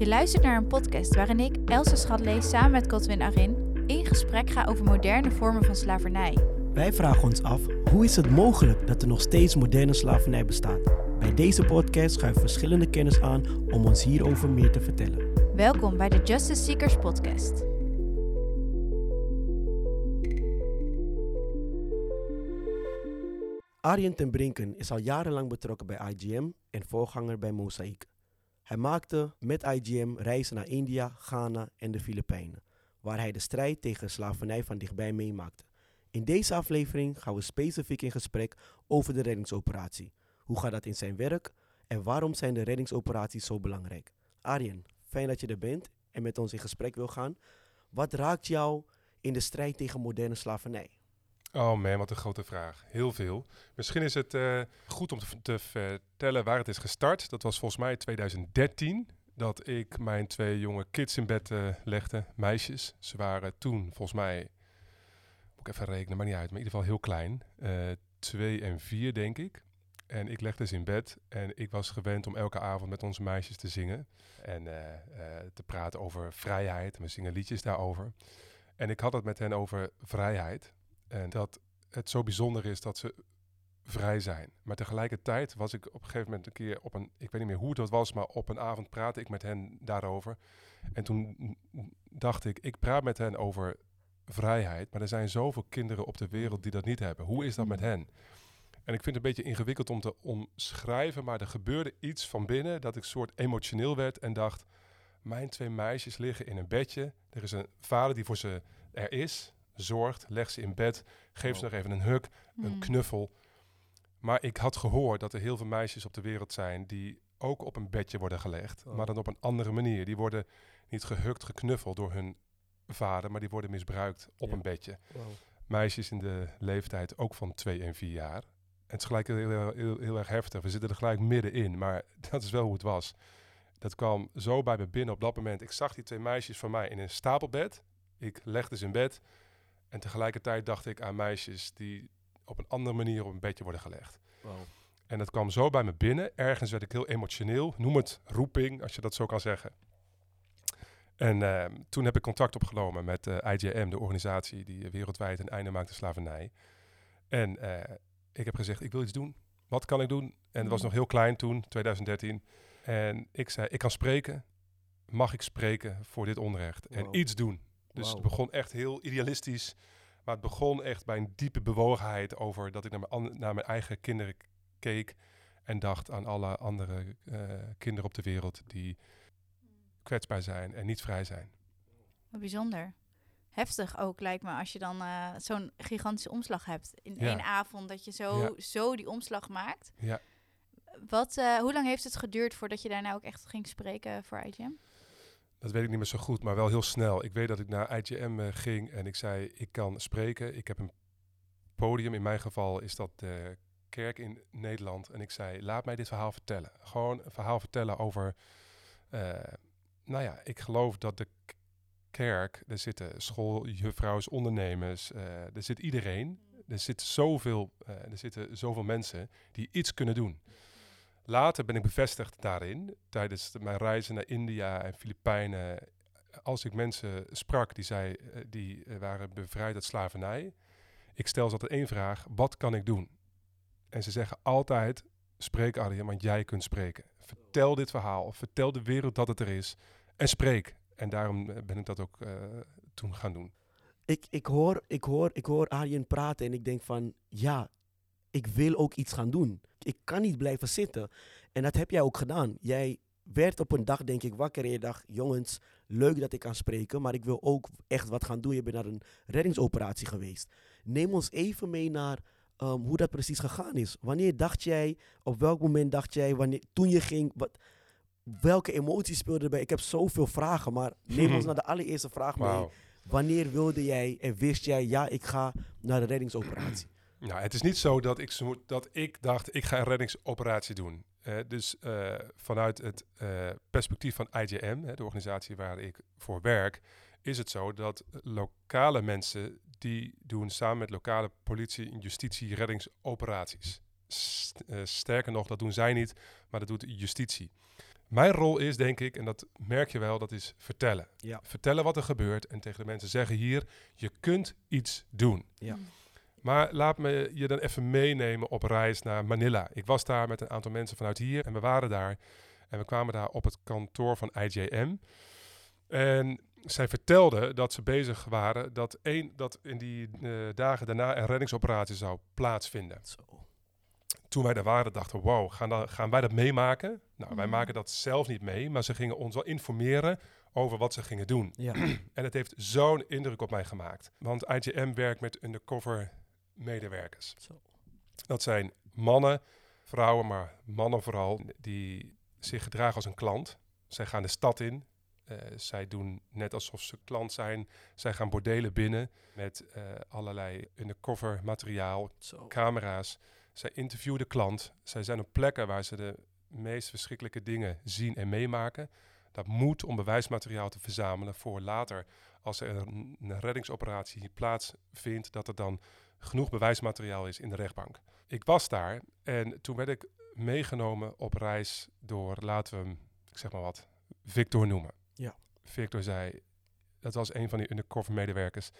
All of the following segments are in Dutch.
Je luistert naar een podcast waarin ik, Elsa Schatlees, samen met Godwin Arin in gesprek ga over moderne vormen van slavernij. Wij vragen ons af, hoe is het mogelijk dat er nog steeds moderne slavernij bestaat? Bij deze podcast schuiven verschillende kennis aan om ons hierover meer te vertellen. Welkom bij de Justice Seekers podcast. Arjen ten Brinken is al jarenlang betrokken bij IGM en voorganger bij Mosaic. Hij maakte met IGM reizen naar India, Ghana en de Filipijnen, waar hij de strijd tegen slavernij van dichtbij meemaakte. In deze aflevering gaan we specifiek in gesprek over de reddingsoperatie. Hoe gaat dat in zijn werk en waarom zijn de reddingsoperaties zo belangrijk? Arjen, fijn dat je er bent en met ons in gesprek wil gaan. Wat raakt jou in de strijd tegen moderne slavernij? Oh man, wat een grote vraag. Heel veel. Misschien is het uh, goed om te, te, vertellen waar het is gestart. Dat was volgens mij 2013 dat ik mijn twee jonge kids in bed uh, legde, meisjes. Ze waren toen volgens mij, moet ik even rekenen, maar niet uit, maar in ieder geval heel klein. Uh, twee en vier denk ik. En ik legde ze in bed en ik was gewend om elke avond met onze meisjes te zingen. En te praten over vrijheid. We zingen liedjes daarover. En ik had het met hen over vrijheid. En dat het zo bijzonder is dat ze vrij zijn. Maar tegelijkertijd was ik op een gegeven moment een keer op een, ik weet niet meer hoe dat was, maar op een avond praatte ik met hen daarover. En toen dacht ik, ik praat met hen over vrijheid, maar er zijn zoveel kinderen op de wereld die dat niet hebben. Hoe is dat met hen? En ik vind het een beetje ingewikkeld om te omschrijven, maar er gebeurde iets van binnen dat ik soort emotioneel werd en dacht, mijn twee meisjes liggen in een bedje. Er is een vader die voor ze er is, zorgt, leg ze in bed, geef ze nog even een huk, een Hmm. knuffel. Maar ik had gehoord dat er heel veel meisjes op de wereld zijn die ook op een bedje worden gelegd, Oh. maar dan op een andere manier. Die worden niet gehukt, geknuffeld door hun vader, maar die worden misbruikt op Ja. een bedje. Meisjes in de leeftijd ook van 2 en 4 jaar. En het is gelijk heel, heel, heel, heel erg heftig. We zitten er gelijk middenin, maar dat is wel hoe het was. Dat kwam zo bij me binnen op dat moment. Ik zag die twee meisjes van mij in een stapelbed. Ik legde ze in bed. En tegelijkertijd dacht ik aan meisjes die op een andere manier op een bedje worden gelegd. Wow. En dat kwam zo bij me binnen. Ergens werd ik heel emotioneel. Noem het roeping, als je dat zo kan zeggen. En ehm, toen heb ik contact opgenomen met eh, IJM, de organisatie die eh, wereldwijd een einde maakt aan slavernij. En eh, ik heb gezegd, ik wil iets doen. Wat kan ik doen? En het was Mhm. nog heel klein toen, 2013. En ik zei, ik kan spreken. Mag ik spreken voor dit onrecht? En Wow. iets doen. Dus het begon echt heel idealistisch. Maar het begon echt bij een diepe bewogenheid over dat ik naar mijn, naar mijn eigen kinderen keek. En dacht aan alle andere eh, kinderen op de wereld die kwetsbaar zijn en niet vrij zijn. Wat bijzonder. Heftig ook, lijkt me, als je dan eh, zo'n gigantische omslag hebt in Ja. één avond, dat je zo, Ja. zo die omslag maakt. Ja. Wat, eh, hoe lang heeft het geduurd voordat je daarna ook echt ging spreken voor IGM? Dat weet ik niet meer zo goed, maar wel heel snel. Ik weet dat ik naar IGM eh, ging en ik zei, ik kan spreken. Ik heb een podium, in mijn geval is dat de kerk in Nederland. En ik zei, laat mij dit verhaal vertellen. Gewoon een verhaal vertellen over... eh, nou ja, ik geloof dat de kerk, er zitten schooljuffrouws, ondernemers, eh, er zit iedereen. Er zit zoveel, er zitten zoveel mensen die iets kunnen doen. Later ben ik bevestigd daarin, tijdens de- mijn reizen naar India en Filipijnen. Als ik mensen sprak die, zei, eh, die eh, waren bevrijd uit slavernij. Ik stel ze altijd één vraag, wat kan ik doen? En ze zeggen altijd, spreek Arjen, want jij kunt spreken. Vertel dit verhaal, vertel de wereld dat het er is en spreek. En daarom eh, ben ik dat ook eh, toen gaan doen. Ik, ik, hoor, ik, hoor, ik hoor Arjen praten en ik denk van, ja, ik wil ook iets gaan doen. Ik kan niet blijven zitten. En dat heb jij ook gedaan. Jij werd op een dag, denk ik, wakker en je dacht, jongens, leuk dat ik kan spreken, maar ik wil ook echt wat gaan doen. Je bent naar een reddingsoperatie geweest. Neem ons even mee naar ehm, hoe dat precies gegaan is. Wanneer dacht jij, op welk moment dacht jij, wanneer, toen je ging, wat, welke emoties speelden erbij? Ik heb zoveel vragen, maar neem ons naar de allereerste vraag mee. Wanneer wilde jij en wist jij, ja, ik ga naar de reddingsoperatie? Nou, het is niet zo dat ik, dat ik dacht, ik ga een reddingsoperatie doen. Eh, dus eh, vanuit het eh, perspectief van IJM, de organisatie waar ik voor werk, is het zo dat lokale mensen die doen samen met lokale politie en justitie reddingsoperaties. St- sterker nog, dat doen zij niet, maar dat doet justitie. Mijn rol is, denk ik, en dat merk je wel, dat is vertellen. Ja. Vertellen wat er gebeurt en tegen de mensen zeggen hier, je kunt iets doen. Ja. Maar laat me je dan even meenemen op reis naar Manila. Ik was daar met een aantal mensen vanuit hier en we waren daar. En we kwamen daar op het kantoor van IJM. En zij vertelde dat ze bezig waren dat, één, dat in die eh, dagen daarna een reddingsoperatie zou plaatsvinden. Zo. Toen wij daar waren, dachten we, wow, gaan, gaan wij dat meemaken? Nou, wij Mhm. maken dat zelf niet mee, maar ze gingen ons wel informeren over wat ze gingen doen. Ja. En het heeft zo'n indruk op mij gemaakt. Want IGM werkt met undercover medewerkers. Zo. Dat zijn mannen, vrouwen, maar mannen vooral, die zich gedragen als een klant. Zij gaan de stad in. Eh, zij doen net alsof ze klant zijn. Zij gaan bordelen binnen met eh, allerlei undercover materiaal, Zo. camera's. Zij interviewen de klant. Zij zijn op plekken waar ze de meest verschrikkelijke dingen zien en meemaken. Dat moet om bewijsmateriaal te verzamelen voor later, als er een, een reddingsoperatie plaatsvindt, dat er dan genoeg bewijsmateriaal is in de rechtbank. Ik was daar en toen werd ik meegenomen op reis door, laten we hem, ik zeg maar wat, Victor noemen. Ja. Victor zei, dat was een van die undercover medewerkers.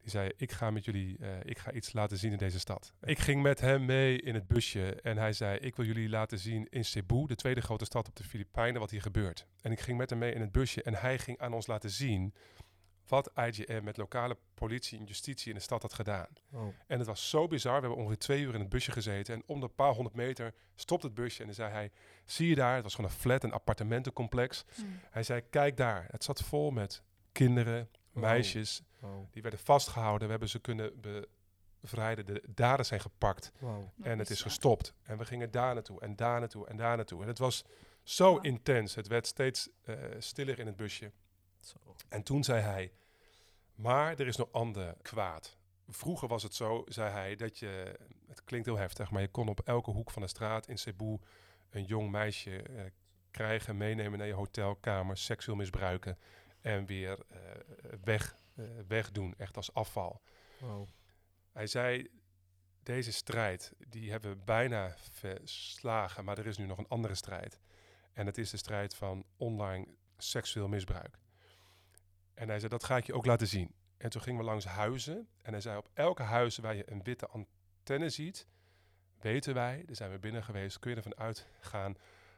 Die zei, ik ga met jullie, eh, ik ga iets laten zien in deze stad. Ik ging met hem mee in het busje en hij zei, ik wil jullie laten zien in Cebu, de tweede grote stad op de Filipijnen, wat hier gebeurt. En ik ging met hem mee in het busje en hij ging aan ons laten zien wat IGM met lokale politie en justitie in de stad had gedaan. Wow. En het was zo bizar. We hebben ongeveer twee uur in het busje gezeten. En om de paar honderd meter stopt het busje. En dan zei hij, zie je daar? Het was gewoon een flat, een appartementencomplex. Mm. Hij zei, kijk daar. Het zat vol met kinderen, Wow. meisjes. Wow. Die werden vastgehouden. We hebben ze kunnen bevrijden. De daders zijn gepakt. Wow. En het is gestopt. En we gingen daar naartoe en daar naartoe en daar naartoe. En het was zo Wow. intens. Het werd steeds eh, stiller in het busje. Zo. En toen zei hij, maar er is nog ander kwaad. Vroeger was het zo, zei hij, dat je, het klinkt heel heftig, maar je kon op elke hoek van de straat in Cebu een jong meisje eh, krijgen, meenemen naar je hotelkamer, seksueel misbruiken en weer eh, weg, eh, wegdoen, echt als afval. Wow. Hij zei, deze strijd, die hebben we bijna verslagen, maar er is nu nog een andere strijd. En het is de strijd van online seksueel misbruik. En hij zei, dat ga ik je ook laten zien. En toen gingen we langs huizen. En hij zei, op elke huis waar je een witte antenne ziet, weten wij, daar zijn we binnen geweest, kun je ervan uitgaan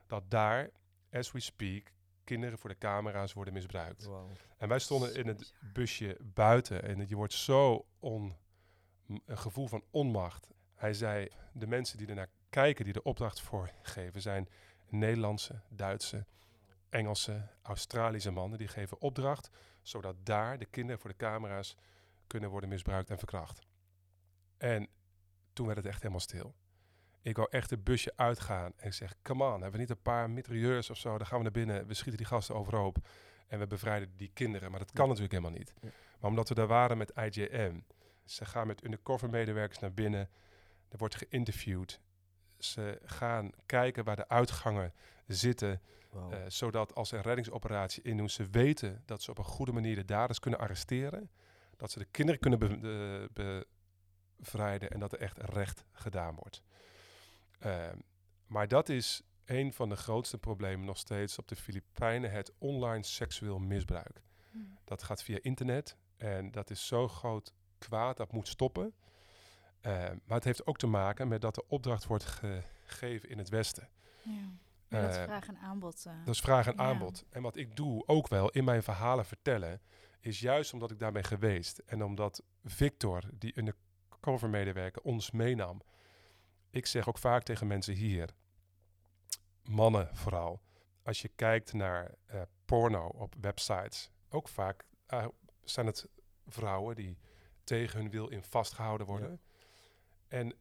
dat daar, as we speak, kinderen voor de camera's worden misbruikt. Wow. En wij stonden in het busje buiten en je wordt zo on, een gevoel van onmacht. Hij zei, de mensen die ernaar kijken, die de opdracht voor geven, zijn Nederlandse, Duitse, Engelse, Australische mannen. Die geven opdracht, zodat daar de kinderen voor de camera's kunnen worden misbruikt en verkracht. En toen werd het echt helemaal stil. Ik wou echt het busje uitgaan en ik zeg, come on, hebben we niet een paar mitrailleurs of zo? Dan gaan we naar binnen, we schieten die gasten overhoop. En we bevrijden die kinderen. Maar dat kan Ja. natuurlijk helemaal niet. Ja. Maar omdat we daar waren met IJM. Ze gaan met undercover medewerkers naar binnen. Er wordt geïnterviewd. Ze gaan kijken waar de uitgangen zitten. Wow. eh, zodat als ze een reddingsoperatie indoen, ze weten dat ze op een goede manier de daders kunnen arresteren. Dat ze de kinderen kunnen be- de- bevrijden en dat er echt recht gedaan wordt. Ehm, maar dat is een van de grootste problemen nog steeds op de Filipijnen, het online seksueel misbruik. Mm. Dat gaat via internet en dat is zo groot kwaad, dat moet stoppen. Ehm, maar het heeft ook te maken met dat de opdracht wordt gegeven in het Westen. Ja. Ja, dat is Eh, vraag en aanbod. eh. Dat is vraag en Ja. aanbod. En wat ik doe ook wel in mijn verhalen vertellen, is juist omdat ik daar ben geweest en omdat Victor, die undercover medewerker, ons meenam. Ik zeg ook vaak tegen mensen hier, mannen vooral, als je kijkt naar eh, porno op websites, ook vaak eh, zijn het vrouwen die tegen hun wil in vastgehouden worden. En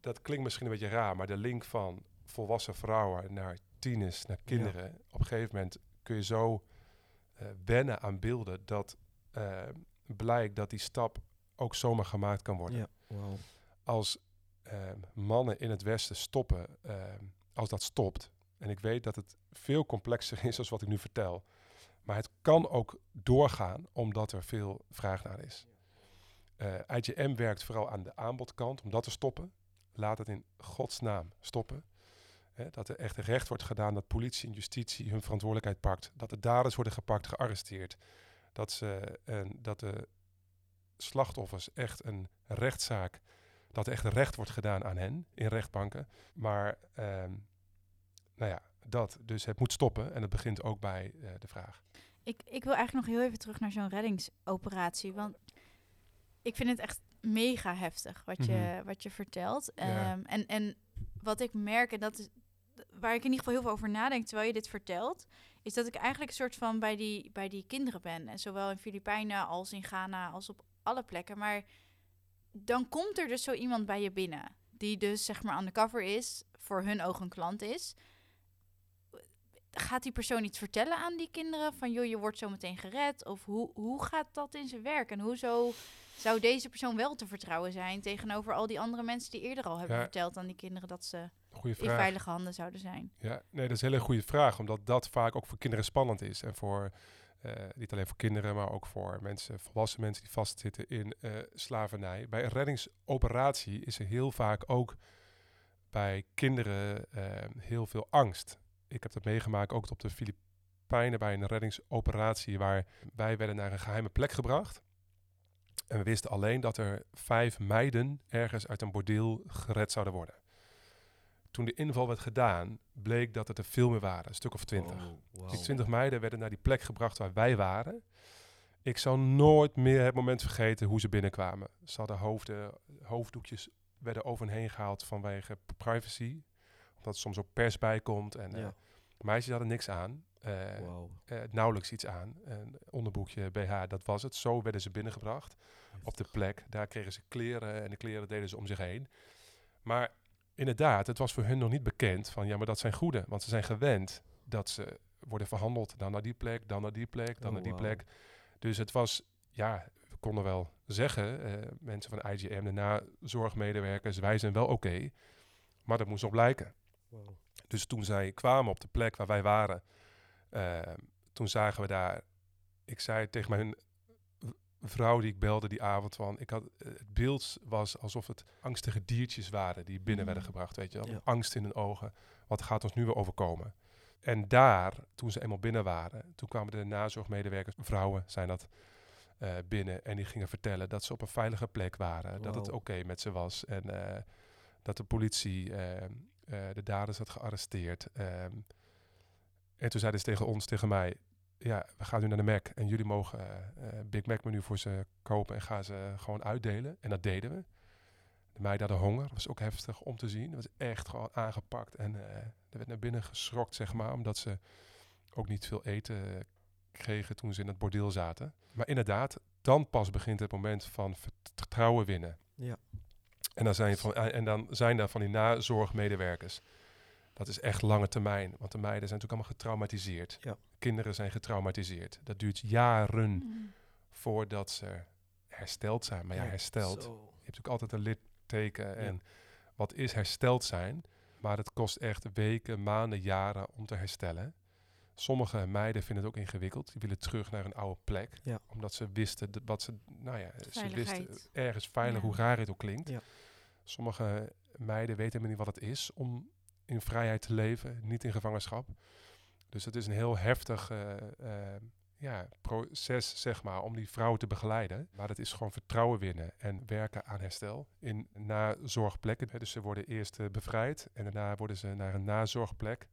dat klinkt misschien een beetje raar, maar de link van volwassen vrouwen naar tieners, naar kinderen, op een gegeven moment kun je zo eh, wennen aan beelden dat eh, blijkt dat die stap ook zomaar gemaakt kan worden. Ja. Wow. Als eh, mannen in het Westen stoppen, eh, als dat stopt, en ik weet dat het veel complexer is dan wat ik nu vertel, maar het kan ook doorgaan omdat er veel vraag naar is. Eh IGM werkt vooral aan de aanbodkant om dat te stoppen. Laat het in godsnaam stoppen. Hè, dat er echt recht wordt gedaan, dat politie en justitie hun verantwoordelijkheid pakt. Dat de daders worden gepakt, gearresteerd. Dat, ze, en dat de slachtoffers echt een rechtszaak, dat er echt recht wordt gedaan aan hen in rechtbanken. Maar ehm, nou ja, dat. Dus het moet stoppen en het begint ook bij eh, de vraag. Ik, ik wil eigenlijk nog heel even terug naar zo'n reddingsoperatie. Want ik vind het echt mega heftig wat, je, Mhm. wat je vertelt. Ja. Ehm, en, en wat ik merk, en dat is waar ik in ieder geval heel veel over nadenk terwijl je dit vertelt, is dat ik eigenlijk een soort van bij die, bij die kinderen ben. En zowel in Filipijnen als in Ghana als op alle plekken. Maar dan komt er dus zo iemand bij je binnen. Die dus zeg maar undercover is, voor hun ogen een klant is. Gaat die persoon iets vertellen aan die kinderen? Van joh, je wordt zo meteen gered? Of hoe, hoe gaat dat in zijn werk? En hoezo zou deze persoon wel te vertrouwen zijn tegenover al die andere mensen die eerder al hebben Ja. verteld aan die kinderen dat ze in veilige handen zouden zijn? Ja, nee, dat is een hele goede vraag, omdat dat vaak ook voor kinderen spannend is. En voor, eh, niet alleen voor kinderen, maar ook voor mensen, volwassen mensen die vastzitten in eh, slavernij. Bij een reddingsoperatie is er heel vaak ook bij kinderen eh, heel veel angst. Ik heb dat meegemaakt ook op de Filipijnen bij een reddingsoperatie, waar wij werden naar een geheime plek gebracht. En we wisten alleen dat er vijf meiden ergens uit een bordeel gered zouden worden. Toen de inval werd gedaan, bleek dat het er veel meer waren, een stuk of twintig. Oh, wauw. Die twintig meiden werden naar die plek gebracht waar wij waren. Ik zal nooit meer het moment vergeten hoe ze binnenkwamen. Ze hadden hoofden, hoofddoekjes werden over hen heen gehaald vanwege privacy. Omdat er soms ook pers bij komt. En eh, meisjes hadden niks aan. Eh, nauwelijks iets aan. Een onderbroekje, BH, dat was het. Zo werden ze binnengebracht op de plek. Daar kregen ze kleren en de kleren deden ze om zich heen. Maar inderdaad, het was voor hun nog niet bekend van ja, maar dat zijn goede. Want ze zijn gewend dat ze worden verhandeld. Dan naar die plek, dan naar die plek, dan Oh, naar die plek. Dus het was, ja, we konden wel zeggen, eh, mensen van IGM, de nazorgmedewerkers, wij zijn wel oké. maar dat moest nog blijken. Dus toen zij kwamen op de plek waar wij waren, eh, toen zagen we daar. Ik zei tegen mijn vrouw die ik belde die avond van, ik had eh, het beeld was alsof het angstige diertjes waren die binnen werden Mm. gebracht, weet je wel, Ja. angst in hun ogen. Wat gaat ons nu weer overkomen? En daar, toen ze eenmaal binnen waren, toen kwamen de nazorgmedewerkers, vrouwen zijn dat, eh, binnen en die gingen vertellen dat ze op een veilige plek waren, dat het oké met ze was en eh, dat de politie eh, eh, de daders had gearresteerd. ehm. En toen zeiden ze tegen ons, tegen mij, ja, we gaan nu naar de Mac en jullie mogen eh, Big Mac menu voor ze kopen en gaan ze gewoon uitdelen. En dat deden we. De meiden hadden honger, dat was ook heftig om te zien. Dat was echt gewoon aangepakt en eh, er werd naar binnen geschrokt, zeg maar, omdat ze ook niet veel eten kregen toen ze in het bordeel zaten. Maar inderdaad, dan pas begint het moment van vertrouwen winnen. Ja. En dan zijn, van, en dan zijn daar van die nazorgmedewerkers. Dat is echt lange termijn, want de meiden zijn natuurlijk allemaal getraumatiseerd. Ja. Kinderen zijn getraumatiseerd. Dat duurt jaren Mm. voordat ze hersteld zijn. Maar ja, Ja, hersteld. zo. Je hebt natuurlijk altijd een litteken. En wat is hersteld zijn? Maar het kost echt weken, maanden, jaren om te herstellen. Sommige meiden vinden het ook ingewikkeld. Die willen terug naar een oude plek. Ja. Omdat ze wisten wat ze, nou ja, ze wisten ergens veilig, Ja. hoe raar het ook klinkt. Ja. Sommige meiden weten helemaal niet wat het is om in vrijheid te leven, niet in gevangenschap. Dus het is een heel heftig eh, eh, ja, proces, zeg maar, om die vrouwen te begeleiden. Maar dat is gewoon vertrouwen winnen en werken aan herstel in nazorgplekken. Dus ze worden eerst eh, bevrijd en daarna worden ze naar een nazorgplek.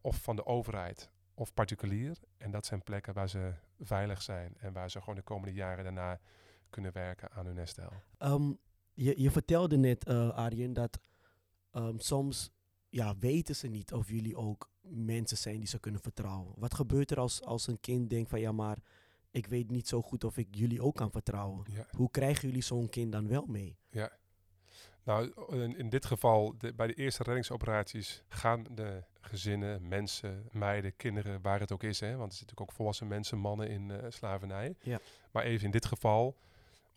of van de overheid of particulier. En dat zijn plekken waar ze veilig zijn en waar ze gewoon de komende jaren daarna kunnen werken aan hun herstel. Ehm, je, je vertelde net, Arjen, dat ehm, soms ja, weten ze niet of jullie ook mensen zijn die ze kunnen vertrouwen. Wat gebeurt er als, als een kind denkt van ja, maar ik weet niet zo goed of ik jullie ook kan vertrouwen? Ja. Hoe krijgen jullie zo'n kind dan wel mee? Ja. Nou, in, in dit geval, de, bij de eerste reddingsoperaties gaan de gezinnen, mensen, meiden, kinderen, waar het ook is. Hè, want er zitten ook volwassen mensen, mannen in eh, slavernij. Ja. Maar even in dit geval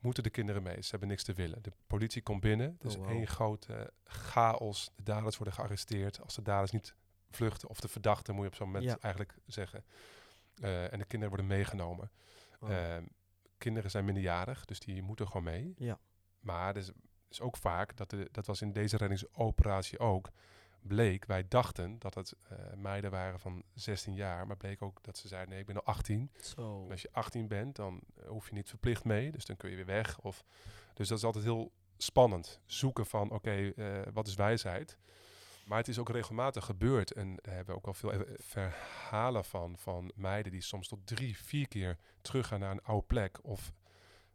moeten de kinderen mee. Ze hebben niks te willen. De politie komt binnen. Dus Oh, wauw. één grote chaos. De daders worden gearresteerd. Als de daders niet vluchten, of de verdachte moet je op zo'n moment Ja. eigenlijk zeggen. Eh, en de kinderen worden meegenomen. Oh, Ehm, kinderen zijn minderjarig, dus die moeten gewoon mee. Ja. Maar er is, is ook vaak, dat, de, dat was in deze reddingsoperatie ook, bleek, wij dachten dat het eh, meiden waren van 16 jaar, maar bleek ook dat ze zeiden, nee, ik ben al 18. Zo. En als je 18 bent, dan eh, hoef je niet verplicht mee, dus dan kun je weer weg. Of, dus dat is altijd heel spannend, zoeken van, oké, eh, wat is wijsheid? Maar het is ook regelmatig gebeurd en daar hebben we ook al veel verhalen van, van meiden die soms tot drie, vier keer teruggaan naar een oude plek of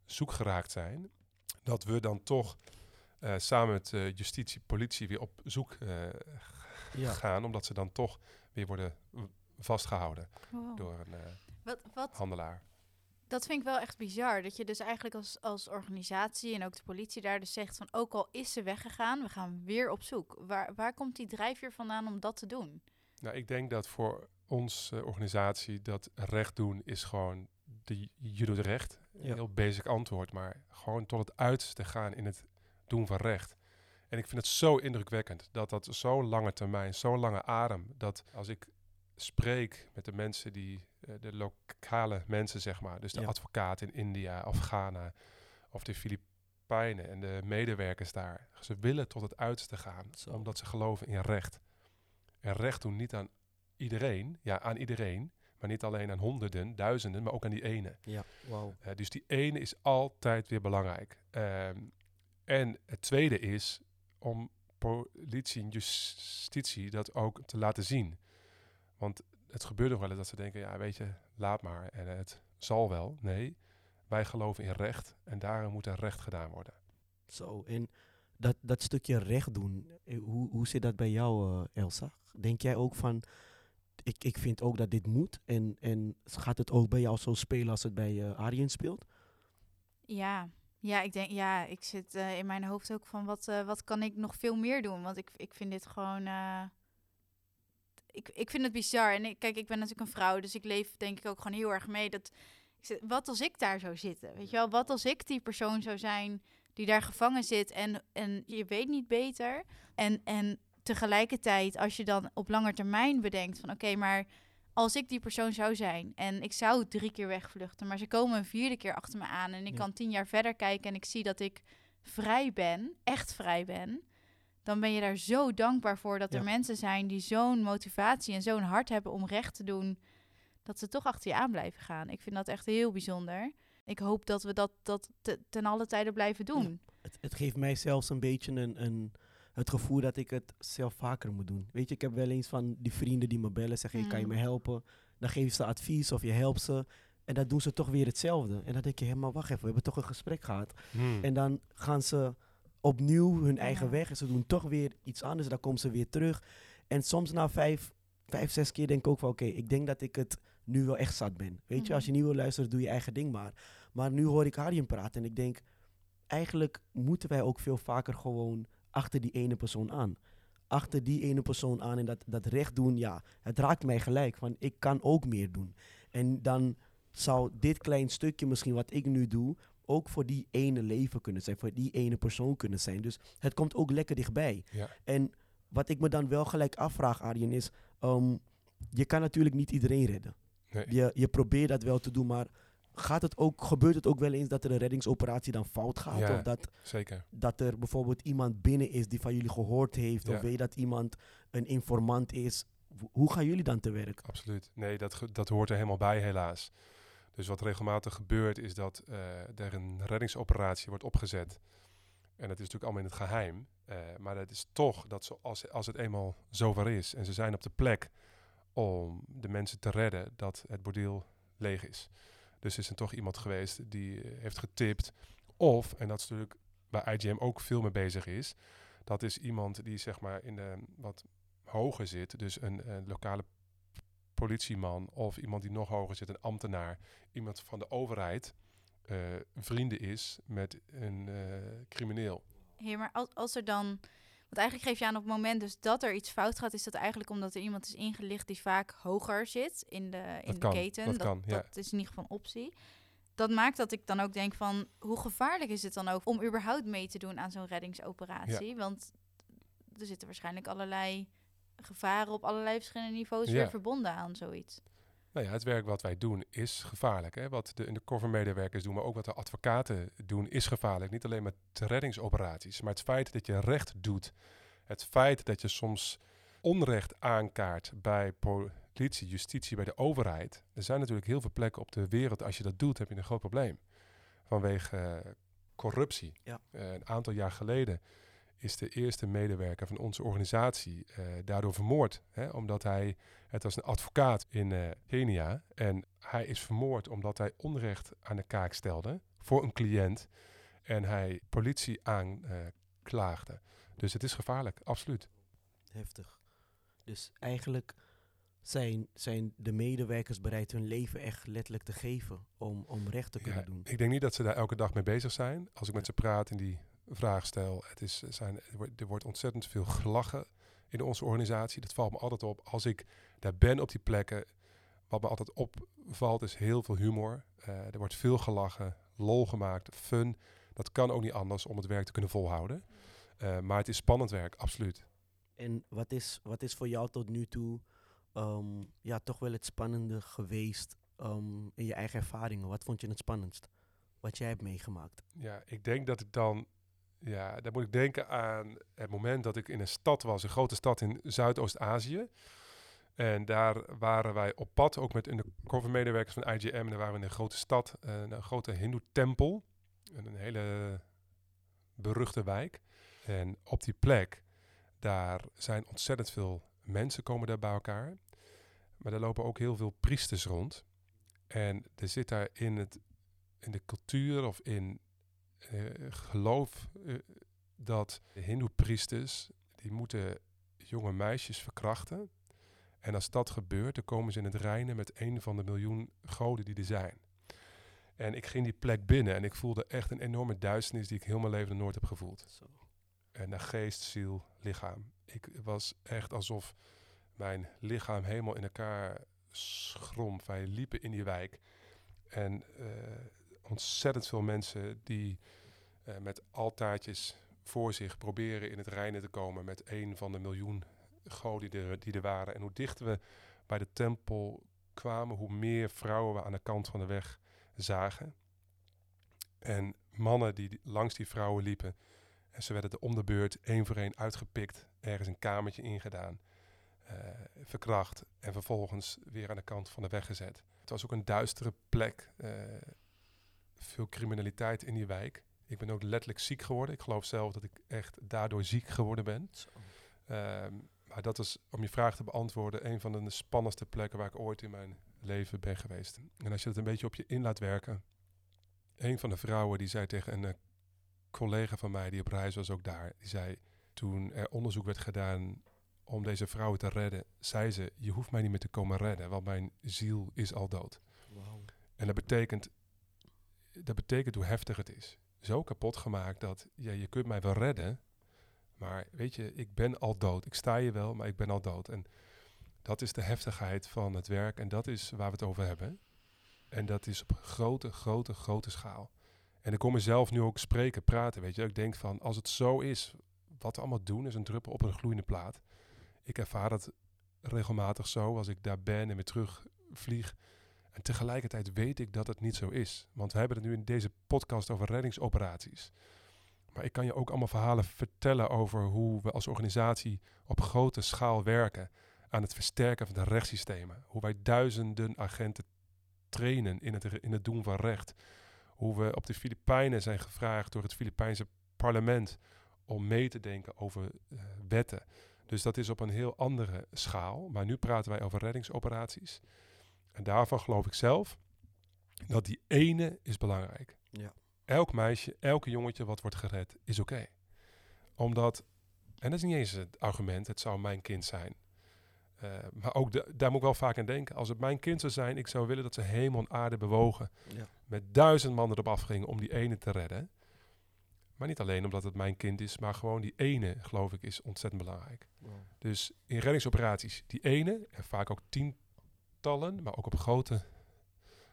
zoek geraakt zijn. Dat we dan toch eh, samen met eh, justitie, politie weer op zoek eh, Ja. gaan, omdat ze dan toch weer worden vastgehouden Wow. door een eh, Wat, wat, handelaar. dat vind ik wel echt bizar. Dat je dus eigenlijk als, als organisatie en ook de politie daar dus zegt van... ook al is ze weggegaan, we gaan weer op zoek. Waar, waar komt die drijfveer vandaan om dat te doen? Nou, ik denk dat voor onze organisatie dat recht doen is gewoon de, je doet recht. Een Ja. heel basic antwoord, maar gewoon tot het uiterste gaan in het doen van recht. En ik vind het zo indrukwekkend dat dat zo'n lange termijn, zo'n lange adem, dat als ik spreek met de mensen die, eh, de lokale mensen zeg maar, dus de Ja. advocaat in India of Ghana of de Filipijnen en de medewerkers daar, ze willen tot het uiterste gaan, Zo. omdat ze geloven in recht. En recht doen niet aan iedereen, ja aan iedereen, maar niet alleen aan honderden, duizenden, maar ook aan die ene. Ja, wauw. Eh, dus die ene is altijd weer belangrijk. Ehm, en het tweede is om politie en justitie dat ook te laten zien. Want het gebeurt nog wel eens dat ze denken, ja weet je, laat maar en het zal wel. Nee, wij geloven in recht en daarom moet er recht gedaan worden. Zo, en dat, dat stukje recht doen, eh, hoe, hoe zit dat bij jou, eh, Elsa? Denk jij ook van, ik, ik vind ook dat dit moet? En, en gaat het ook bij jou zo spelen als het bij eh Arjen speelt? Ja, ja ik denk, ja, ik zit eh, in mijn hoofd ook van wat, eh, wat kan ik nog veel meer doen? Want ik, ik vind dit gewoon. eh, ik, ik vind het bizar. En ik, kijk, ik ben natuurlijk een vrouw, dus ik leef denk ik ook gewoon heel erg mee. Dat, wat als ik daar zou zitten? Weet je wel, wat als ik die persoon zou zijn die daar gevangen zit en, en je weet niet beter. En, en tegelijkertijd, als je dan op lange termijn bedenkt van oké, maar als ik die persoon zou zijn en ik zou drie keer wegvluchten, maar ze komen een vierde keer achter me aan en ik Ja. kan tien jaar verder kijken en ik zie dat ik vrij ben, echt vrij ben, dan ben je daar zo dankbaar voor dat er mensen zijn die zo'n motivatie en zo'n hart hebben om recht te doen, dat ze toch achter je aan blijven gaan. Ik vind dat echt heel bijzonder. Ik hoop dat we dat, dat te- ten alle tijde blijven doen. Het, het geeft mij zelfs een beetje een, een, het gevoel dat ik het zelf vaker moet doen. Weet je, ik heb wel eens van die vrienden die me bellen, zeggen, hey, kan je Mm. me helpen? Dan geef je ze advies of je helpt ze. En dan doen ze toch weer hetzelfde. En dan denk je, hé, maar wacht even, we hebben toch een gesprek gehad. Hmm. En dan gaan ze opnieuw hun eigen Ja. weg en ze doen toch weer iets anders. Dan komen ze weer terug. En soms na vijf, vijf zes keer denk ik ook van oké, ik denk dat ik het nu wel echt zat ben. Weet je, Mhm. als je niet wil luisteren, doe je eigen ding maar. Maar nu hoor ik Harjen praten en ik denk, eigenlijk moeten wij ook veel vaker gewoon achter die ene persoon aan. Achter die ene persoon aan en dat, dat recht doen, ja, het raakt mij gelijk. Van ik kan ook meer doen. En dan zou dit klein stukje misschien wat ik nu doe, ook voor die ene leven kunnen zijn, voor die ene persoon kunnen zijn. Dus het komt ook lekker dichtbij. Ja. En wat ik me dan wel gelijk afvraag, Arjen, is, ehm, je kan natuurlijk niet iedereen redden. Nee. Je, je probeert dat wel te doen, maar gaat het ook, gebeurt het ook wel eens dat er een reddingsoperatie dan fout gaat? Ja. Of dat, Zeker. dat er bijvoorbeeld iemand binnen is die van jullie gehoord heeft, Ja. of weet dat iemand een informant is? Hoe gaan jullie dan te werk? Absoluut. Nee, dat, dat hoort er helemaal bij helaas. Dus wat regelmatig gebeurt is dat eh, er een reddingsoperatie wordt opgezet. En dat is natuurlijk allemaal in het geheim. Eh, maar het is toch dat zo, als, als het eenmaal zover is en ze zijn op de plek om de mensen te redden, dat het bordeel leeg is. Dus is er toch iemand geweest die eh, heeft getipt. Of, en dat is natuurlijk waar IGM ook veel mee bezig is, dat is iemand die zeg maar in de wat hoger zit. Dus een, lokale politieman of iemand die nog hoger zit, een ambtenaar, iemand van de overheid, eh, vrienden is met een eh, crimineel. Maar als, als er dan... Want eigenlijk geef je aan op het moment dus dat er iets fout gaat... is dat eigenlijk omdat er iemand is ingelicht die vaak hoger zit in de, in Dat de kan, keten. dat kan, ja. dat is in ieder geval een optie. Dat maakt dat ik dan ook denk van... hoe gevaarlijk is het dan ook om überhaupt mee te doen aan zo'n reddingsoperatie? Want er zitten waarschijnlijk allerlei gevaren op allerlei verschillende niveaus... Ja. weer verbonden aan zoiets. Nou ja, het werk wat wij doen is gevaarlijk. Hè? Wat de undercover-medewerkers doen, maar ook wat de advocaten doen, is gevaarlijk. Niet alleen met reddingsoperaties, maar het feit dat je recht doet. Het feit dat je soms onrecht aankaart bij politie, justitie, bij de overheid. Er zijn natuurlijk heel veel plekken op de wereld. Als je dat doet, heb je een groot probleem. Vanwege eh, corruptie. Ja. Eh, een aantal jaar geleden is de eerste medewerker van onze organisatie eh, daardoor vermoord. Hè, omdat hij, het was een advocaat in eh, Kenia. En hij is vermoord omdat hij onrecht aan de kaak stelde voor een cliënt. En hij politie aanklaagde. dus het is gevaarlijk, absoluut. Heftig. Dus eigenlijk zijn, zijn de medewerkers bereid hun leven echt letterlijk te geven om, om recht te kunnen Ja, doen. Ik denk niet dat ze daar elke dag mee bezig zijn. Als ik met ze praat en die vraag stel, het is, zijn, er, wordt, er wordt ontzettend veel gelachen in onze organisatie. Dat valt me altijd op. Als ik daar ben op die plekken, wat me altijd opvalt is heel veel humor. Eh, er wordt veel gelachen, lol gemaakt, fun. Dat kan ook niet anders om het werk te kunnen volhouden. Eh, maar het is spannend werk, absoluut. En wat is, wat is voor jou tot nu toe ehm, ja, toch wel het spannende geweest ehm, in je eigen ervaringen? Wat vond je het spannendst? Wat jij hebt meegemaakt? Ja, ik denk dat ik dan. Ja, dan moet ik denken aan het moment dat ik in een stad was, een grote stad in Zuidoost-Azië. En daar waren wij op pad, ook met undercover medewerkers van IGM. En daar waren we in een grote stad, eh, een grote hindoe-tempel. En Een hele beruchte wijk. En op die plek, daar zijn ontzettend veel mensen komen daar bij elkaar. Maar daar lopen ook heel veel priesters rond. En er zit daar in, het, in de cultuur of in geloof eh, dat hindoe-priesters, die moeten jonge meisjes verkrachten. En als dat gebeurt, dan komen ze in het reinen met een van de miljoen goden die er zijn. En ik ging die plek binnen en ik voelde echt een enorme duisternis die ik heel mijn leven nooit heb gevoeld. Zo. En naar geest, ziel, lichaam. Ik was echt alsof mijn lichaam helemaal in elkaar schromp. Wij liepen in die wijk. En eh, ontzettend veel mensen die eh, met altaartjes voor zich proberen in het reinen te komen met een van de miljoen goden die er, die er waren. En hoe dichter we bij de tempel kwamen, hoe meer vrouwen we aan de kant van de weg zagen. En mannen die langs die vrouwen liepen. En ze werden er om de beurt één voor één uitgepikt, ergens een kamertje ingedaan, eh, verkracht en vervolgens weer aan de kant van de weg gezet. Het was ook een duistere plek, eh, veel criminaliteit in die wijk. Ik ben ook letterlijk ziek geworden. Ik geloof zelf dat ik echt daardoor ziek geworden ben. Ehm, maar dat is, om je vraag te beantwoorden, een van de spannendste plekken waar ik ooit in mijn leven ben geweest. En als je het een beetje op je in laat werken. Een van de vrouwen die zei tegen een eh, collega van mij die op reis was ook daar. Die zei toen er onderzoek werd gedaan om deze vrouwen te redden, zei ze: Je hoeft mij niet meer te komen redden, want mijn ziel is al dood. En dat betekent, dat betekent hoe heftig het is. Zo kapot gemaakt dat ja, je kunt mij wel redden, maar weet je, ik ben al dood. Ik sta je wel, maar ik ben al dood. En dat is de heftigheid van het werk en dat is waar we het over hebben. En dat is op grote, grote, grote schaal. En ik kom mezelf nu ook spreken, praten, weet je. Ik denk van, als het zo is, wat we allemaal doen is een druppel op een gloeiende plaat. Ik ervaar dat regelmatig zo als ik daar ben en weer terug vlieg. En tegelijkertijd weet ik dat het niet zo is. Want we hebben het nu in deze podcast over reddingsoperaties. Maar ik kan je ook allemaal verhalen vertellen over hoe we als organisatie op grote schaal werken aan het versterken van de rechtssystemen. Hoe wij duizenden agenten trainen in het, in het doen van recht. Hoe we op de Filipijnen zijn gevraagd door het Filipijnse parlement om mee te denken over eh, wetten. Dus dat is op een heel andere schaal. Maar nu praten wij over reddingsoperaties. En daarvan geloof ik zelf dat die ene is belangrijk. Ja. Elk meisje, elke jongetje wat wordt gered, is oké. Omdat, en dat is niet eens het argument, het zou mijn kind zijn. Eh, maar ook de- daar moet ik wel vaak aan denken. Als het mijn kind zou zijn, ik zou willen dat ze hemel en aarde bewogen. Ja. Met duizend mannen erop afgingen om die ene te redden. Maar niet alleen omdat het mijn kind is, maar gewoon die ene, geloof ik, is ontzettend belangrijk. Dus in reddingsoperaties, die ene, en vaak ook maar ook op grote,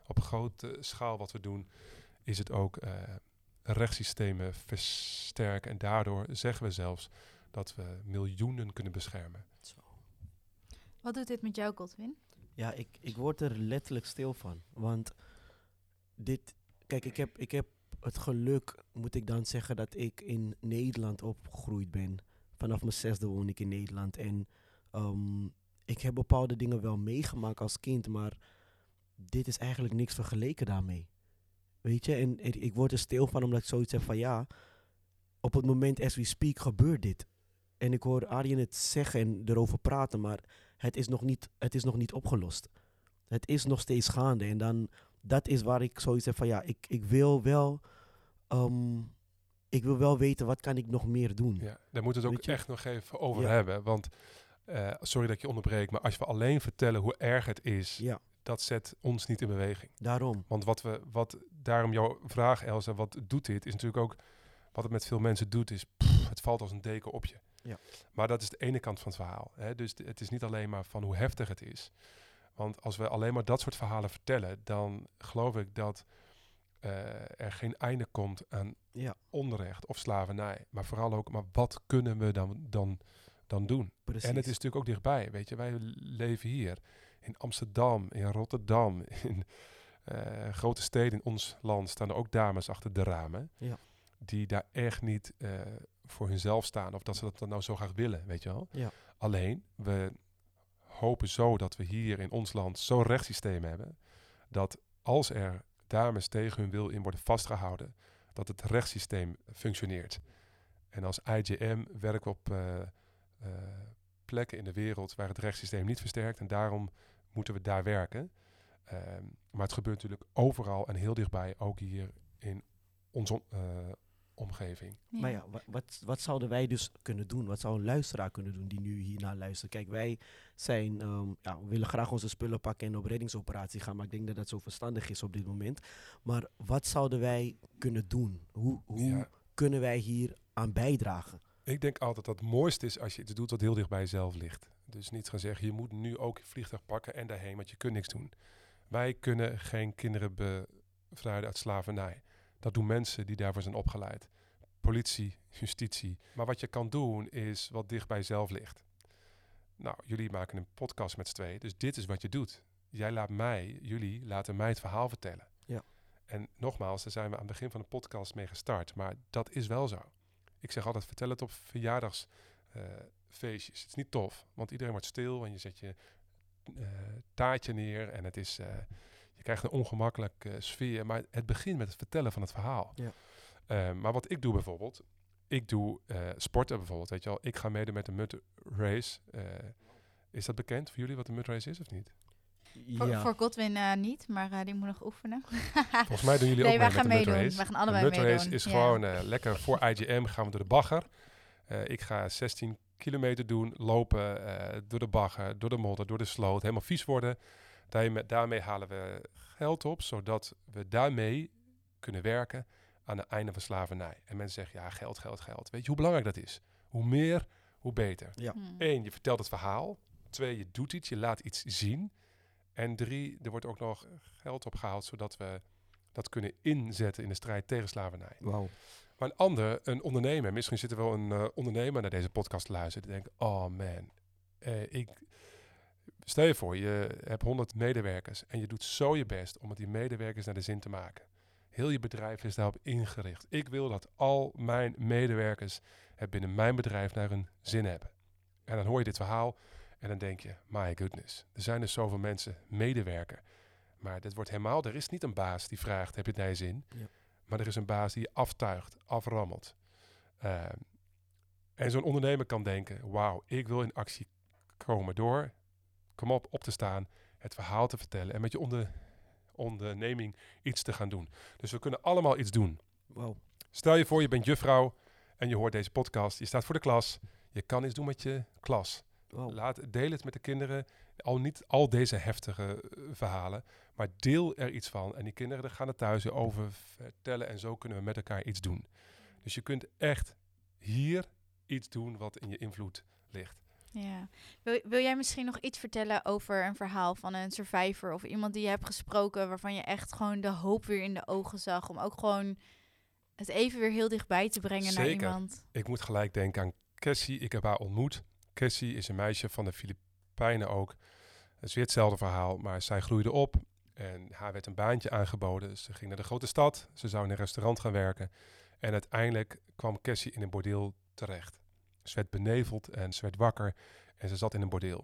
op grote schaal wat we doen, is het ook eh, rechtssystemen versterken. En daardoor zeggen we zelfs dat we miljoenen kunnen beschermen. Zo. Wat doet dit met jou, Godwin? Ja, ik, ik word er letterlijk stil van. Want dit, kijk, ik heb, ik heb het geluk, moet ik dan zeggen, dat ik in Nederland opgegroeid ben. Vanaf mijn zesde woon ik in Nederland. En Ehm, ik heb bepaalde dingen wel meegemaakt als kind, maar dit is eigenlijk niks vergeleken daarmee. Weet je, en, ik word er stil van omdat ik zoiets heb van ja, op het moment as we speak gebeurt dit. En ik hoor Arjen het zeggen en erover praten, maar het is nog niet, het is nog niet opgelost. Het is nog steeds gaande. En dan, dat is waar ik zoiets heb van ja, ik, ik wil wel, ehm, ik wil wel weten wat kan ik nog meer doen. Ja, daar moeten we het ook echt nog even over Ja. hebben. Want, eh, sorry dat ik je onderbreek, maar als we alleen vertellen hoe erg het is, Ja, dat zet ons niet in beweging. daarom. Want wat we, wat, daarom jouw vraag, Elsa, wat doet dit? Is natuurlijk ook, wat het met veel mensen doet, is pff, het valt als een deken op je. Ja. Maar dat is de ene kant van het verhaal. Hè? Dus het is niet alleen maar van hoe heftig het is. Want als we alleen maar dat soort verhalen vertellen, dan geloof ik dat eh, er geen einde komt aan Ja, onrecht of slavernij. Maar vooral ook, maar wat kunnen we dan, dan, dan doen? precies. En het is natuurlijk ook dichtbij, weet je. Wij leven hier in Amsterdam, in Rotterdam, in eh, grote steden in ons land staan er ook dames achter de ramen. Ja. Die daar echt niet eh, voor hunzelf staan of dat ze dat dan nou zo graag willen, weet je wel. Ja. Alleen, we hopen zo dat we hier in ons land zo'n rechtssysteem hebben, dat als er dames tegen hun wil in worden vastgehouden, dat het rechtssysteem functioneert. En als IJM werken we op eh, eh, plekken in de wereld waar het rechtssysteem niet versterkt. En daarom moeten we daar werken. Ehm, maar het gebeurt natuurlijk overal en heel dichtbij, ook hier in onze eh, omgeving. Maar ja, wa- wat, wat zouden wij dus kunnen doen? Wat zou een luisteraar kunnen doen die nu hiernaar luistert? Kijk, wij zijn, ehm, ja, we willen graag onze spullen pakken en op reddingsoperatie gaan, maar ik denk dat dat zo verstandig is op dit moment. Maar wat zouden wij kunnen doen? Hoe, hoe Ja. kunnen wij hier aan bijdragen? Ik denk altijd dat het mooiste is als je iets doet wat heel dicht bij jezelf ligt. Dus niet gaan zeggen, je moet nu ook je vliegtuig pakken en daarheen, want je kunt niks doen. Wij kunnen geen kinderen bevrijden uit slavernij. Dat doen mensen die daarvoor zijn opgeleid. Politie, justitie. Maar wat je kan doen is wat dicht bij jezelf ligt. Nou, jullie maken een podcast met z'n tweeën, dus dit is wat je doet. Jij laat mij, jullie laten mij het verhaal vertellen. Ja. En nogmaals, daar zijn we aan het begin van de podcast mee gestart, maar dat is wel zo. Ik zeg altijd, vertel het op verjaardagsfeestjes. het is niet tof, want iedereen wordt stil en je zet je eh, taartje neer en het is, eh, je krijgt een ongemakkelijke sfeer. Maar het begint met het vertellen van het verhaal. Ja. Eh, maar wat ik doe bijvoorbeeld, ik doe eh, sporten bijvoorbeeld, weet je wel. Ik ga meedoen met de mud race. Eh, is dat bekend voor jullie wat de mud race is of niet? Voor, ja, voor Godwin eh, niet, maar eh, die moet nog oefenen. Volgens mij doen jullie nee, ook mee gaan met de meedoen. race. Wij gaan De allebei race meedoen. is ja. gewoon eh, lekker voor IGM gaan we door de bagger. Eh, ik ga 16 kilometer doen, lopen eh, door de bagger, door de modder, door de sloot, helemaal vies worden. Daarmee, daarmee halen we geld op, zodat we daarmee kunnen werken aan het einde van slavernij. En mensen zeggen, ja, geld, geld, geld. Weet je hoe belangrijk dat is? Hoe meer, hoe beter. Ja. Hmm. Eén, je vertelt het verhaal. Twee, je doet iets, je laat iets zien. En drie, er wordt ook nog geld opgehaald, zodat we dat kunnen inzetten in de strijd tegen slavernij. Wauw. Maar een ander, een ondernemer, misschien zit er wel een eh, ondernemer naar deze podcast te luisteren, die denkt, oh man, eh, ik... Stel je voor, je hebt 100 medewerkers en je doet zo je best om het die medewerkers naar de zin te maken. Heel je bedrijf is daarop ingericht. Ik wil dat al mijn medewerkers het binnen mijn bedrijf naar hun zin hebben. En dan hoor je dit verhaal en dan denk je, my goodness, er zijn dus zoveel mensen medewerker. Maar dit wordt helemaal, er is niet een baas die vraagt, heb je het naar je zin? Ja. Maar er is een baas die je aftuigt, aframmelt. Ehm, en zo'n ondernemer kan denken, wauw, ik wil in actie komen door, kom op, op te staan, het verhaal te vertellen en met je onder, onderneming iets te gaan doen. Dus we kunnen allemaal iets doen. Wauw. Stel je voor, je bent juffrouw en je hoort deze podcast, je staat voor de klas, je kan iets doen met je klas. Laat, deel het met de kinderen. Al niet al deze heftige eh, verhalen, maar deel er iets van. En die kinderen gaan er thuis over vertellen en zo kunnen we met elkaar iets doen. Dus je kunt echt hier iets doen wat in je invloed ligt. Ja. Wil, wil jij misschien nog iets vertellen over een verhaal van een survivor of iemand die je hebt gesproken waarvan je echt gewoon de hoop weer in de ogen zag om ook gewoon het even weer heel dichtbij te brengen naar Zeker. iemand? Ik moet gelijk denken aan Cassie. Ik heb haar ontmoet. Cassie is een meisje van de Filipijnen ook. Het is weer hetzelfde verhaal, maar zij groeide op en haar werd een baantje aangeboden. Ze ging naar de grote stad, ze zou in een restaurant gaan werken. En uiteindelijk kwam Cassie in een bordeel terecht. Ze werd beneveld en ze werd wakker En ze zat in een bordeel.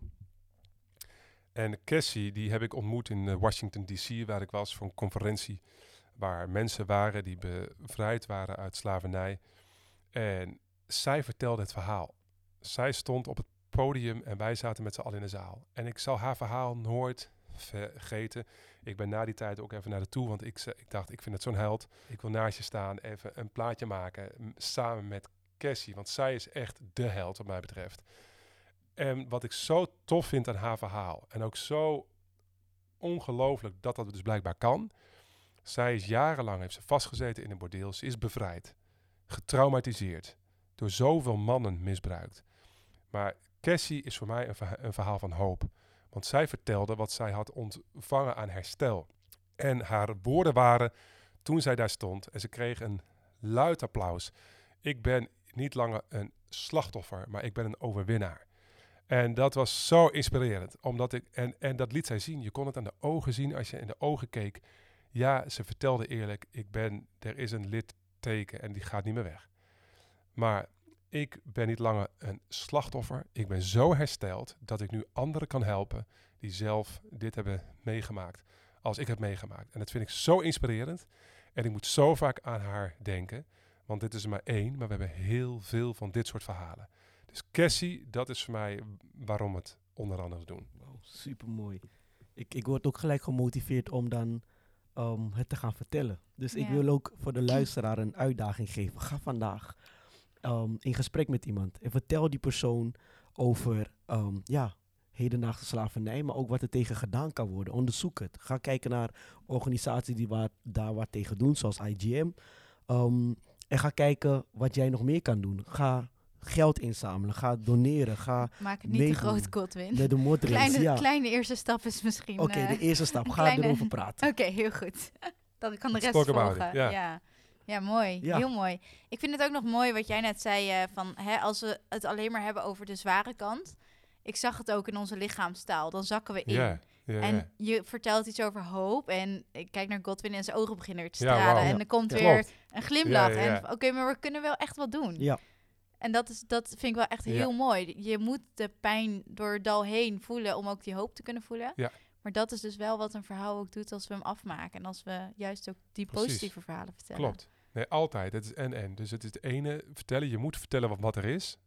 En Cassie, die heb ik ontmoet in eh, Washington D.C., waar ik was voor een conferentie. Waar mensen waren die bevrijd waren uit slavernij. En zij vertelde het verhaal. Zij stond op het podium en wij zaten met z'n allen in de zaal. En ik zal haar verhaal nooit vergeten. Ik ben na die tijd ook even naar de toe, want ik, ik dacht, ik vind het zo'n held. Ik wil naast je staan, even een plaatje maken, samen met Cassie. Want zij is echt de held, wat mij betreft. En wat ik zo tof vind aan haar verhaal, en ook zo ongelooflijk dat dat dus blijkbaar kan. Zij is jarenlang, heeft ze vastgezeten in een bordeel. Ze is bevrijd, getraumatiseerd, door zoveel mannen misbruikt. Maar Cassie is voor mij een, een verhaal van hoop. Want zij vertelde wat zij had ontvangen aan herstel. En haar woorden waren, toen zij daar stond, en ze kreeg een luid applaus. Ik ben niet langer een slachtoffer, maar ik ben een overwinnaar. En dat was zo inspirerend. Omdat ik, en, en dat liet zij zien. Je kon het aan de ogen zien als je in de ogen keek. Ja, ze vertelde eerlijk, ik ben, er is een litteken en die gaat niet meer weg. Maar ik ben niet langer een slachtoffer. Ik ben zo hersteld dat ik nu anderen kan helpen die zelf dit hebben meegemaakt als ik heb meegemaakt. En dat vind ik zo inspirerend. En ik moet zo vaak aan haar denken. Want dit is er maar één, maar we hebben heel veel van dit soort verhalen. Dus Cassie, dat is voor mij waarom we het onder andere doen. Wow, super mooi. Ik, ik word ook gelijk gemotiveerd om dan ehm, het te gaan vertellen. Dus ik wil ook voor de luisteraar een uitdaging geven. Ga vandaag ehm, in gesprek met iemand en vertel die persoon over ehm, ja, hedendaagse slavernij, maar ook wat er tegen gedaan kan worden. Onderzoek het. Ga kijken naar organisaties die waar, daar wat tegen doen, zoals IGM. Ehm, en ga kijken wat jij nog meer kan doen. Ga geld inzamelen, ga doneren, ga Maak het niet te groot, Godwin. met de. Kleine, ja. kleine eerste stap is misschien... Oké, eh, de eerste stap. Ga kleine- erover praten. Oké, heel goed. Dan kan de rest volgen. it, ja. Ja, mooi. Ja. Heel mooi. Ik vind het ook nog mooi wat jij net zei, eh, van hè, als we het alleen maar hebben over de zware kant. Ik zag het ook in onze lichaamstaal. Dan zakken we in. Ja, ja, ja. En je vertelt iets over hoop. En ik kijk naar Godwin en zijn ogen beginnen weer te stralen. En er komt weer Klopt. een glimlach. En oké, maar we kunnen wel echt wat doen. Ja, En dat, is, dat vind ik wel echt heel mooi. Je moet de pijn door het dal heen voelen om ook die hoop te kunnen voelen. Ja. Maar dat is dus wel wat een verhaal ook doet als we hem afmaken. En als we juist ook die Precies. positieve verhalen vertellen. Klopt. Nee, altijd. Het is en-en. Dus het is het ene vertellen. Je moet vertellen wat, wat er is.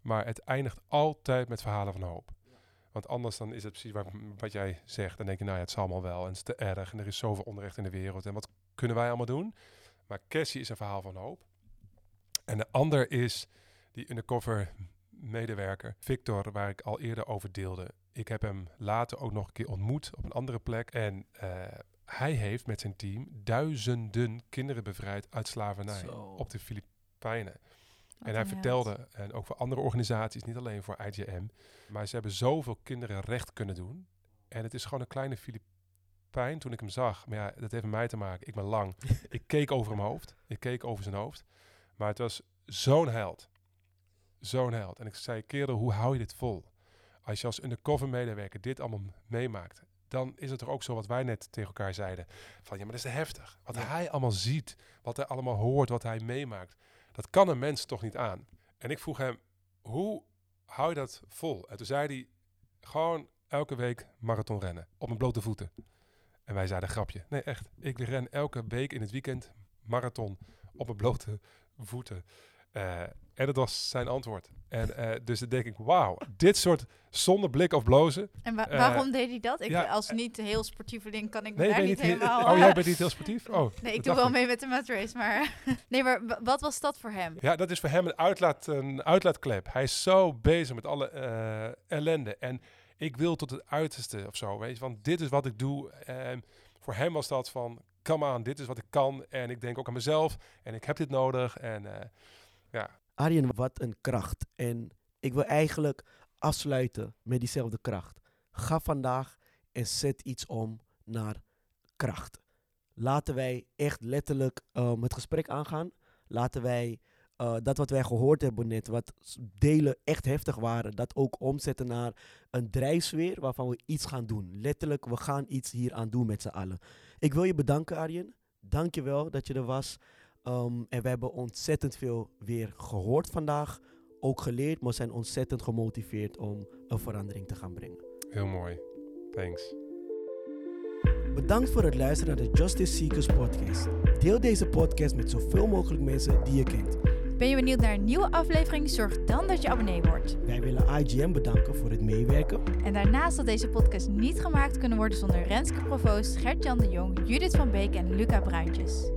Maar het eindigt altijd met verhalen van hoop. Want anders dan is het precies wat jij zegt. Dan denk je, nou ja, het zal allemaal wel. En het is te erg. En er is zoveel onrecht in de wereld. En wat kunnen wij allemaal doen? Maar Cassie is een verhaal van hoop. En de ander is die undercover medewerker, Victor, waar ik al eerder over deelde. Ik heb hem later ook nog een keer ontmoet op een andere plek. En eh, hij heeft met zijn team duizenden kinderen bevrijd uit slavernij Zo. op de Filipijnen. Wat En hij vertelde, en ook voor andere organisaties, niet alleen voor IGM, maar ze hebben zoveel kinderen recht kunnen doen. En het is gewoon een kleine Filipijn toen ik hem zag. Maar ja, dat heeft met mij te maken. Ik ben lang. ik keek over hem hoofd. Ik keek over zijn hoofd. Maar het was zo'n held. Zo'n held. En ik zei, kerel, hoe hou je dit vol? Als je als undercover medewerker dit allemaal meemaakt, dan is het toch ook zo wat wij net tegen elkaar zeiden. Van ja, maar dat is te heftig. Wat Ja. hij allemaal ziet, wat hij allemaal hoort, wat hij meemaakt. Dat kan een mens toch niet aan. En ik vroeg hem, hoe hou je dat vol? En toen zei hij, gewoon elke week marathon rennen. Op mijn blote voeten. En wij zeiden, grapje. Nee, echt. Ik ren elke week in het weekend marathon op mijn blote voeten. Eh, en dat was zijn antwoord. En eh, dus dan denk ik, wauw, dit soort zonder blik of blozen. En wa- Eh, waarom deed hij dat? Ik, ja, als niet heel sportieveling kan ik Nee, daar niet heel- helemaal... Oh, jij bent niet heel sportief? Oh, nee, ik doe wel mee met de matrace, maar... nee, maar wa- wat was dat voor hem? Ja, dat is voor hem een, uitlaat, een uitlaatklep. Hij is zo bezig met alle ellende. En ik wil tot het uiterste of zo. Weet je, van dit is wat ik doe. En voor hem was dat van, come on, dit is wat ik kan. En ik denk ook aan mezelf. En ik heb dit nodig. En ja, Arjen, wat een kracht. En ik wil eigenlijk afsluiten met diezelfde kracht. Ga vandaag en zet iets om naar kracht. Laten wij echt letterlijk um, het gesprek aangaan. Laten wij uh, dat wat wij gehoord hebben net, wat delen echt heftig waren, dat ook omzetten naar een drijfsfeer waarvan we iets gaan doen. Letterlijk, we gaan iets hier aan doen met z'n allen. Ik wil je bedanken, Arjen. Dank je wel dat je er was. Um, en we hebben ontzettend veel weer gehoord vandaag ook geleerd, maar zijn ontzettend gemotiveerd om een verandering te gaan brengen. Heel mooi. Thanks. Bedankt voor het luisteren naar de Justice Seekers podcast. Deel deze podcast met zoveel mogelijk mensen die je kent. Ben je benieuwd naar een nieuwe aflevering? Zorg dan dat je abonnee wordt. Wij willen IGM bedanken voor het meewerken. En daarnaast had deze podcast niet gemaakt kunnen worden zonder Renske Provoost, Gert-Jan de Jong, Judith van Beek en Luca Bruintjes.